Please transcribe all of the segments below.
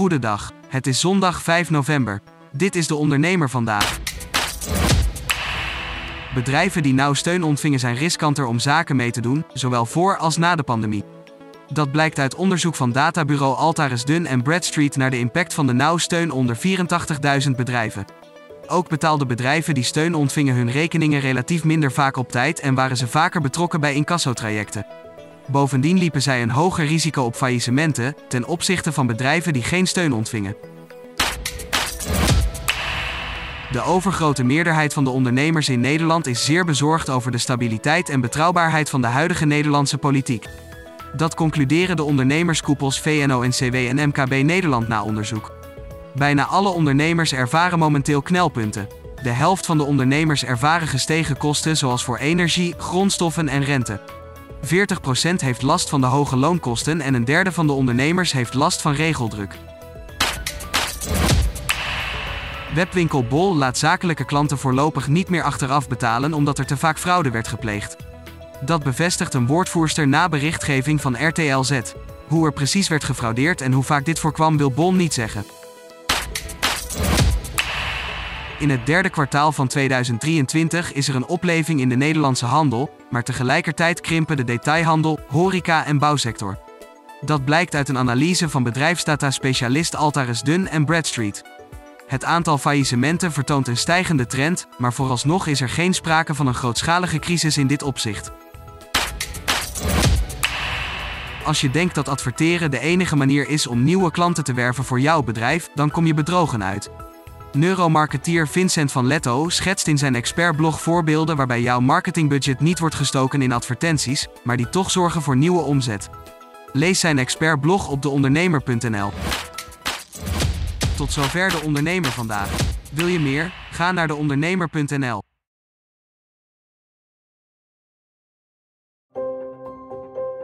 Goedendag. Het is zondag 5 november. Dit is de ondernemer vandaag. Bedrijven die nauw steun ontvingen zijn riskanter om zaken mee te doen, zowel voor als na de pandemie. Dat blijkt uit onderzoek van databureau Altaris Dun en Bradstreet naar de impact van de nauw steun onder 84.000 bedrijven. Ook betaalden bedrijven die steun ontvingen hun rekeningen relatief minder vaak op tijd en waren ze vaker betrokken bij incassotrajecten. Bovendien liepen zij een hoger risico op faillissementen ten opzichte van bedrijven die geen steun ontvingen. De overgrote meerderheid van de ondernemers in Nederland is zeer bezorgd over de stabiliteit en betrouwbaarheid van de huidige Nederlandse politiek. Dat concluderen de ondernemerskoepels VNO-NCW en MKB Nederland na onderzoek. Bijna alle ondernemers ervaren momenteel knelpunten. De helft van de ondernemers ervaren gestegen kosten zoals voor energie, grondstoffen en rente. 40% heeft last van de hoge loonkosten en een derde van de ondernemers heeft last van regeldruk. Webwinkel Bol laat zakelijke klanten voorlopig niet meer achteraf betalen omdat er te vaak fraude werd gepleegd. Dat bevestigt een woordvoerster na berichtgeving van RTLZ. Hoe er precies werd gefraudeerd en hoe vaak dit voorkwam wil Bol niet zeggen. In het derde kwartaal van 2023 is er een opleving in de Nederlandse handel, maar tegelijkertijd krimpen de detailhandel, horeca en bouwsector. Dat blijkt uit een analyse van bedrijfsdata-specialist Altaris Dun en Bradstreet. Het aantal faillissementen vertoont een stijgende trend, maar vooralsnog is er geen sprake van een grootschalige crisis in dit opzicht. Als je denkt dat adverteren de enige manier is om nieuwe klanten te werven voor jouw bedrijf, dan kom je bedrogen uit. Neuromarketeer Vincent van Letto schetst in zijn expertblog voorbeelden waarbij jouw marketingbudget niet wordt gestoken in advertenties, maar die toch zorgen voor nieuwe omzet. Lees zijn expertblog op deondernemer.nl. Tot zover de ondernemer vandaag. Wil je meer? Ga naar deondernemer.nl.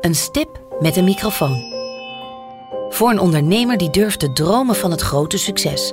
Een stip met een microfoon. Voor een ondernemer die durft te dromen van het grote succes.